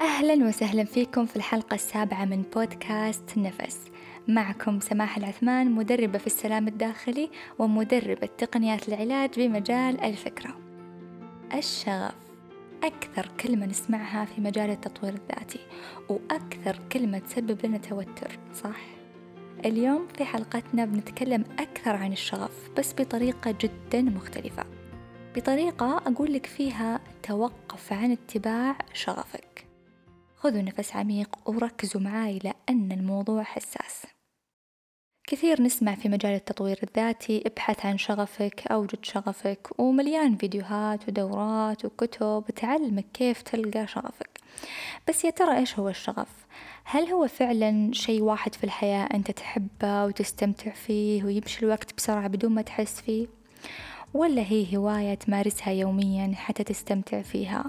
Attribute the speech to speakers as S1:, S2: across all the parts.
S1: أهلا وسهلا فيكم في الحلقة السابعة من بودكاست نفس. معكم سماح العثمان مدربة في السلام الداخلي ومدربة تقنيات العلاج بمجال الفكرة. الشغف. أكثر كلمة نسمعها في مجال التطوير الذاتي وأكثر كلمة تسبب لنا توتر صح؟ اليوم في حلقتنا بنتكلم أكثر عن الشغف بس بطريقة جدا مختلفة. بطريقة أقول لك فيها توقف عن اتباع شغفك. خذوا نفس عميق وركزوا معاي لأن الموضوع حساس كثير نسمع في مجال التطوير الذاتي ابحث عن شغفك أوجد شغفك ومليان فيديوهات ودورات وكتب تعلمك كيف تلقى شغفك بس يا ترى إيش هو الشغف؟ هل هو فعلا شيء واحد في الحياة أنت تحبه وتستمتع فيه ويمشي الوقت بسرعة بدون ما تحس فيه؟ ولا هي هواية تمارسها يوميا حتى تستمتع فيها؟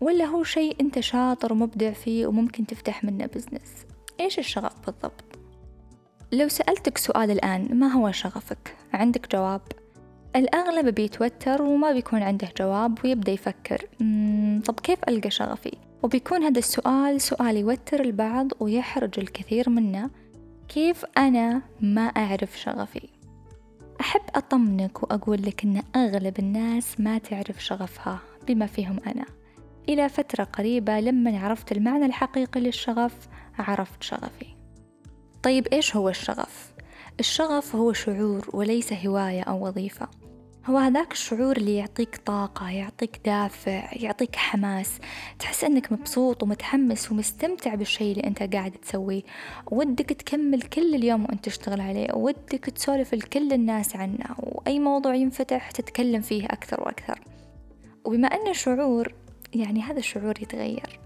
S1: ولا هو شيء أنت شاطر ومبدع فيه وممكن تفتح منه بزنس إيش الشغف بالضبط؟ لو سألتك سؤال الآن ما هو شغفك؟ عندك جواب؟ الأغلب بيتوتر وما بيكون عنده جواب ويبدأ يفكر طب كيف ألقى شغفي؟ وبيكون هذا السؤال سؤال يوتر البعض ويحرج الكثير منا كيف أنا ما أعرف شغفي؟ أحب أطمنك وأقول لك أن أغلب الناس ما تعرف شغفها بما فيهم أنا إلى فترة قريبة لما عرفت المعنى الحقيقي للشغف عرفت شغفي. طيب إيش هو الشغف؟ الشغف هو شعور وليس هواية أو وظيفة. هو هذاك الشعور اللي يعطيك طاقة يعطيك دافع يعطيك حماس. تحس أنك مبسوط ومتحمس ومستمتع بالشيء اللي أنت قاعد تسويه. ودك تكمل كل اليوم وأنت تشتغل عليه. ودك تسولف لكل الناس عنه. وأي موضوع ينفتح تتكلم فيه أكثر وأكثر. وبما أن الشعور يعني هذا الشعور يتغير.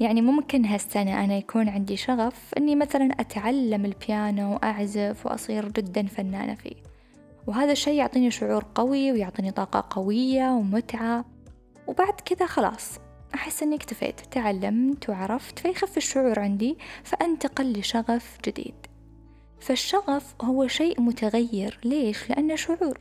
S1: يعني ممكن هالسنة أنا يكون عندي شغف أني مثلا أتعلم البيانو وأعزف وأصير جدا فنانة فيه. وهذا الشيء يعطيني شعور قوي ويعطيني طاقة قوية ومتعة. وبعد كذا خلاص أحس أني اكتفيت تعلمت وعرفت فيخف الشعور عندي فأنتقل لشغف جديد. فالشغف هو شيء متغير. ليش؟ لأنه شعور.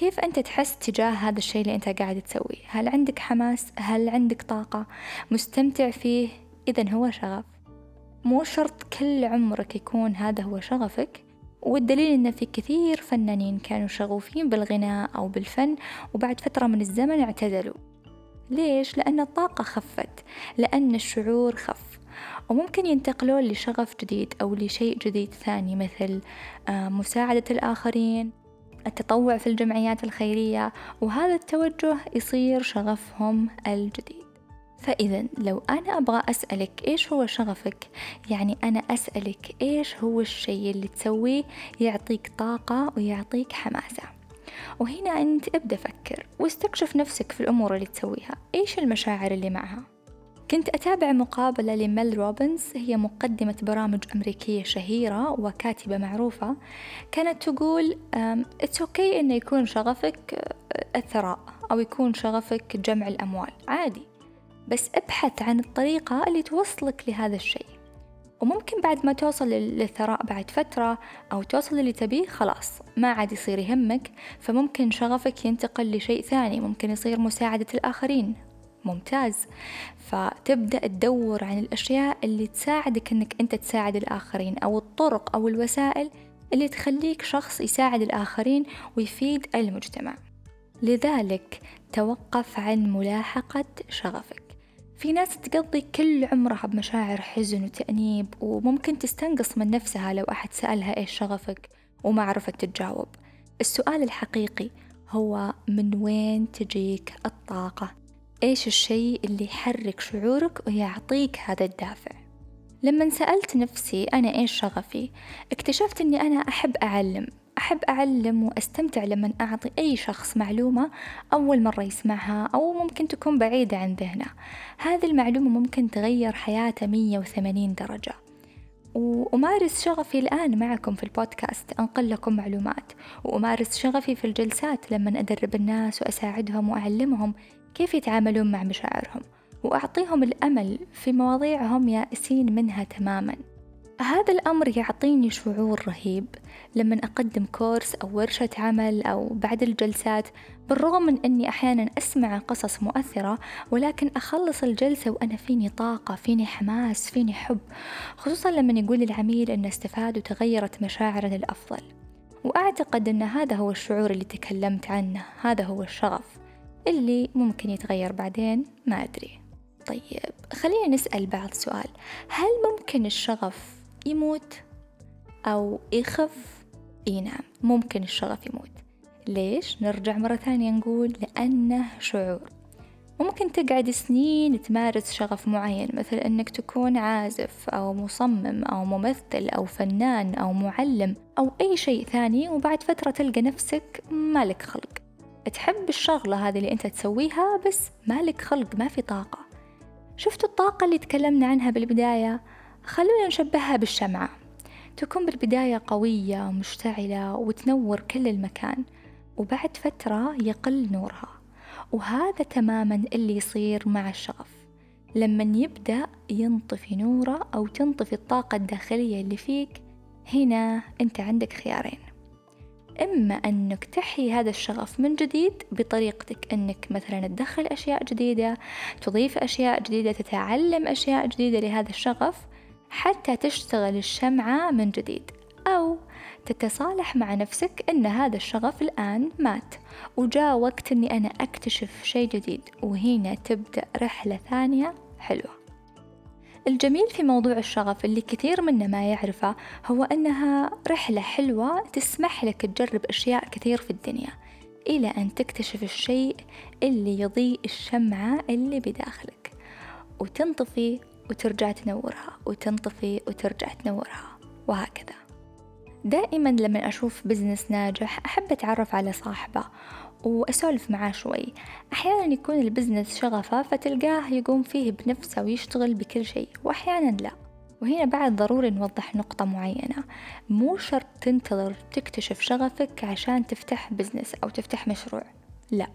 S1: كيف أنت تحس تجاه هذا الشيء اللي أنت قاعد تسويه؟ هل عندك حماس؟ هل عندك طاقة؟ مستمتع فيه؟ إذا هو شغف. مو شرط كل عمرك يكون هذا هو شغفك والدليل إن في كثير فنانين كانوا شغوفين بالغناء أو بالفن وبعد فترة من الزمن اعتزلوا. ليش؟ لأن الطاقة خفت لأن الشعور خف. وممكن ينتقلون لشغف جديد أو لشيء جديد ثاني مثل آه، مساعدة الآخرين. التطوع في الجمعيات الخيرية وهذا التوجه يصير شغفهم الجديد. فإذا لو أنا أبغى أسألك إيش هو شغفك يعني أنا أسألك إيش هو الشيء اللي تسويه يعطيك طاقة ويعطيك حماسة. وهنا أنت ابدأ فكر واستكشف نفسك في الأمور اللي تسويها. إيش المشاعر اللي معها؟ كنت أتابع مقابلة لميل روبنز هي مقدمة برامج أمريكية شهيرة وكاتبة معروفة كانت تقول okay إنه يكون شغفك آه، الثراء أو يكون شغفك جمع الأموال. عادي. بس ابحث عن الطريقة اللي توصلك لهذا الشيء. وممكن بعد ما توصل للثراء بعد فترة أو توصل اللي تبيه خلاص ما عاد يصير يهمك فممكن شغفك ينتقل لشيء ثاني ممكن يصير مساعدة الآخرين. ممتاز. فتبدأ تدور عن الأشياء اللي تساعدك أنك أنت تساعد الآخرين أو الطرق أو الوسائل اللي تخليك شخص يساعد الآخرين ويفيد المجتمع. لذلك توقف عن ملاحقة شغفك. في ناس تقضي كل عمرها بمشاعر حزن وتأنيب وممكن تستنقص من نفسها لو أحد سألها إيش شغفك وما عرفت تتجاوب. السؤال الحقيقي هو من وين تجيك الطاقة؟ إيش الشيء اللي يحرك شعورك ويعطيك هذا الدافع؟ لما سألت نفسي أنا إيش شغفي اكتشفت أني أنا أحب أعلم. أحب أعلم وأستمتع لما أعطي أي شخص معلومة أول مرة يسمعها أو ممكن تكون بعيدة عن ذهنه. هذه المعلومة ممكن تغير حياته 180 درجة. وأمارس شغفي الآن معكم في البودكاست أنقل لكم معلومات. وأمارس شغفي في الجلسات لما أدرب الناس وأساعدهم وأعلمهم كيف يتعاملون مع مشاعرهم. وأعطيهم الأمل في مواضيع هم يائسين منها تماما. هذا الأمر يعطيني شعور رهيب لما أقدم كورس أو ورشة عمل أو بعد الجلسات بالرغم من أني أحيانا أسمع قصص مؤثرة ولكن أخلص الجلسة وأنا فيني طاقة فيني حماس فيني حب خصوصا لما يقول العميل أنه استفاد وتغيرت مشاعره للأفضل. وأعتقد أن هذا هو الشعور اللي تكلمت عنه هذا هو الشغف اللي ممكن يتغير بعدين ما أدري. طيب خلينا نسأل بعض سؤال. هل ممكن الشغف يموت أو يخف؟ إي نعم ممكن الشغف يموت. ليش؟ نرجع مرة ثانية نقول لأنه شعور. ممكن تقعد سنين تمارس شغف معين مثل أنك تكون عازف أو مصمم أو ممثل أو فنان أو معلم أو أي شيء ثاني وبعد فترة تلقى نفسك مالك خلق. تحب الشغلة هذه اللي أنت تسويها بس مالك خلق ما في طاقة. شفتوا الطاقة اللي تكلمنا عنها بالبداية؟ خلونا نشبهها بالشمعة. تكون بالبداية قوية ومشتعلة وتنور كل المكان وبعد فترة يقل نورها. وهذا تماما اللي يصير مع الشغف. لما يبدأ ينطفي نوره أو تنطفي الطاقة الداخلية اللي فيك هنا أنت عندك خيارين. إما أنك تحيي هذا الشغف من جديد بطريقتك أنك مثلا تدخل أشياء جديدة تضيف أشياء جديدة تتعلم أشياء جديدة لهذا الشغف حتى تشتغل الشمعة من جديد أو تتصالح مع نفسك أن هذا الشغف الآن مات. وجاء وقت أني أنا أكتشف شيء جديد وهنا تبدأ رحلة ثانية حلوة. الجميل في موضوع الشغف اللي كثير منا ما يعرفه هو أنها رحلة حلوة تسمح لك تجرب أشياء كثير في الدنيا إلى أن تكتشف الشيء اللي يضيء الشمعة اللي بداخلك. وتنطفي وترجع تنورها وتنطفي وترجع تنورها وهكذا. دائما لما أشوف business ناجح أحب أتعرف على صاحبه وأسولف معاه شوي. أحيانا يكون ال business شغفه فتلقاه يقوم فيه بنفسه ويشتغل بكل شيء وأحيانا لا. وهنا بعد ضروري نوضح نقطة معينة. مو شرط تنتظر تكتشف شغفك عشان تفتح بزنس أو تفتح مشروع. لا.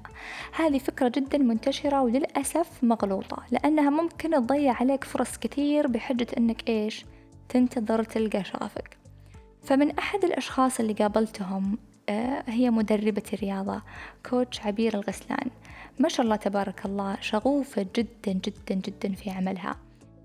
S1: هذه فكرة جدا منتشرة وللأسف مغلوطة لأنها ممكن تضيع عليك فرص كثير بحجة أنك إيش؟ تنتظر تلقى شغفك. فمن أحد الأشخاص اللي قابلتهم آه، هي مدربة الرياضة كوتش عبير الغسلان. ما شاء الله تبارك الله شغوفة جدا جدا جدا في عملها.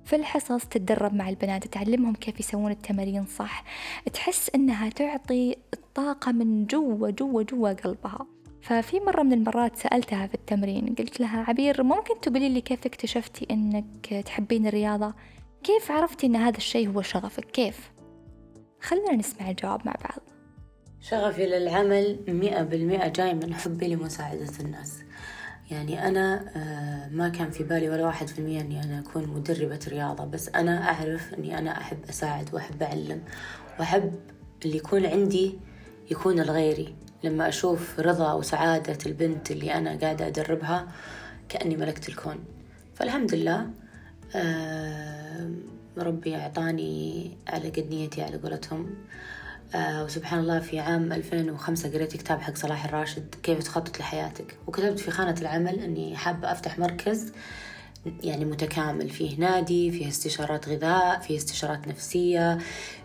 S1: في الحصص تتدرب مع البنات تعلمهم كيف يسوون التمارين صح. تحس إنها تعطي الطاقة من جوا جوا جوا قلبها. ففي مرة من المرات سألتها في التمرين قلت لها عبير ممكن تقولي لي كيف اكتشفتي إنك تحبين الرياضة؟ كيف عرفتي إن هذا الشيء هو شغفك؟ كيف؟ خلنا نسمع الجواب مع بعض.
S2: شغفي للعمل مئة بالمئة جاي من حبي لمساعدة الناس. يعني أنا آه، ما كان في بالي ولا واحد في المية أني أنا أكون مدربة رياضة بس أنا أعرف أني أنا أحب أساعد وأحب أعلم وأحب اللي يكون عندي يكون لغيري لما أشوف رضا وسعادة البنت اللي أنا قاعدة أدربها كأني ملكت الكون. فالحمد لله آه، ربي أعطاني على قد نيتي على قولتهم. آه وسبحان الله في عام 2005 قريت كتاب حق صلاح الراشد كيف تخطط لحياتك؟ وكتبت في خانة العمل أني حابة أفتح مركز يعني متكامل. فيه نادي فيه استشارات غذاء فيه استشارات نفسية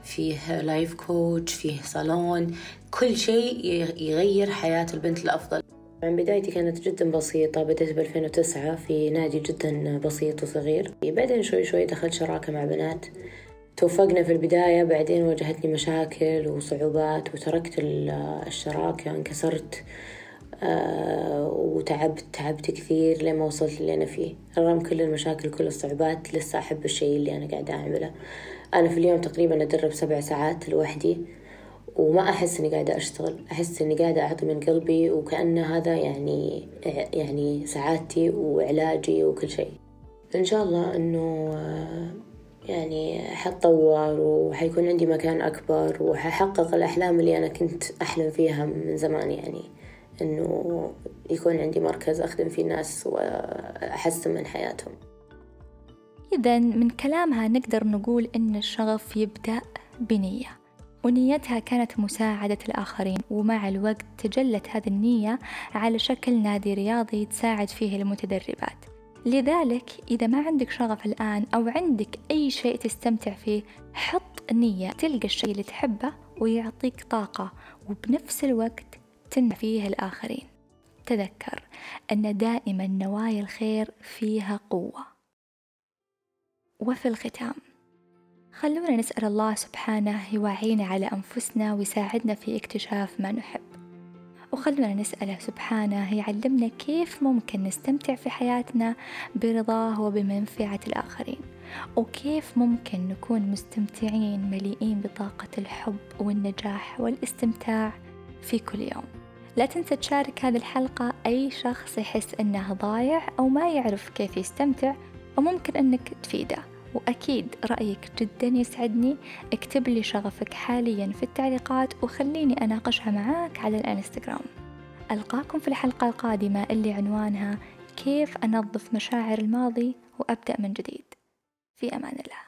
S2: فيه لايف كوتش فيه صالون كل شيء يغير حياة البنت الأفضل. عن بدايتي كانت جدا بسيطة بدأت ب 2009 في نادي جدا بسيط وصغير. بعدين شوي شوي دخلت شراكة مع بنات. توفقنا في البداية بعدين واجهتني مشاكل وصعوبات وتركت الشراكة انكسرت. آه وتعبت تعبت كثير لما وصلت اللي أنا فيه. رغم كل المشاكل كل الصعوبات لسه أحب الشيء اللي أنا قاعدة أعمله. أنا في اليوم تقريبا أدرب سبع ساعات لوحدي وما أحس إني قاعدة أشتغل. أحس إني قاعدة أعطي من قلبي وكأن هذا يعني يعني سعادتي وعلاجي وكل شيء. إن شاء الله إنه يعني حتطور وحيكون عندي مكان أكبر وححقق الأحلام اللي أنا كنت أحلم فيها من زمان يعني. إنه يكون عندي مركز أخدم فيه الناس وأحسن من حياتهم.
S1: إذا من كلامها نقدر نقول إن الشغف يبدأ بنية ونيتها كانت مساعدة الآخرين ومع الوقت تجلت هذه النية على شكل نادي رياضي تساعد فيه المتدربات. لذلك إذا ما عندك شغف الآن أو عندك أي شيء تستمتع فيه حط نية تلقى الشيء اللي تحبه ويعطيك طاقة وبنفس الوقت تنفع فيه الآخرين. تذكر أن دائما نوايا الخير فيها قوة. وفي الختام خلونا نسأل الله سبحانه يوعينا على أنفسنا ويساعدنا في اكتشاف ما نحب. وخلونا نسأله سبحانه يعلمنا كيف ممكن نستمتع في حياتنا برضاه وبمنفعة الآخرين. وكيف ممكن نكون مستمتعين مليئين بطاقة الحب والنجاح والاستمتاع في كل يوم. لا تنسى تشارك هذه الحلقة. أي شخص يحس أنه ضايع أو ما يعرف كيف يستمتع وممكن أنك تفيده. وأكيد رأيك جدا يسعدني. اكتب لي شغفك حاليا في التعليقات وخليني أناقشها معاك على الإنستغرام. ألقاكم في الحلقة القادمة اللي عنوانها كيف أنظف مشاعر الماضي وأبدأ من جديد. في أمان الله.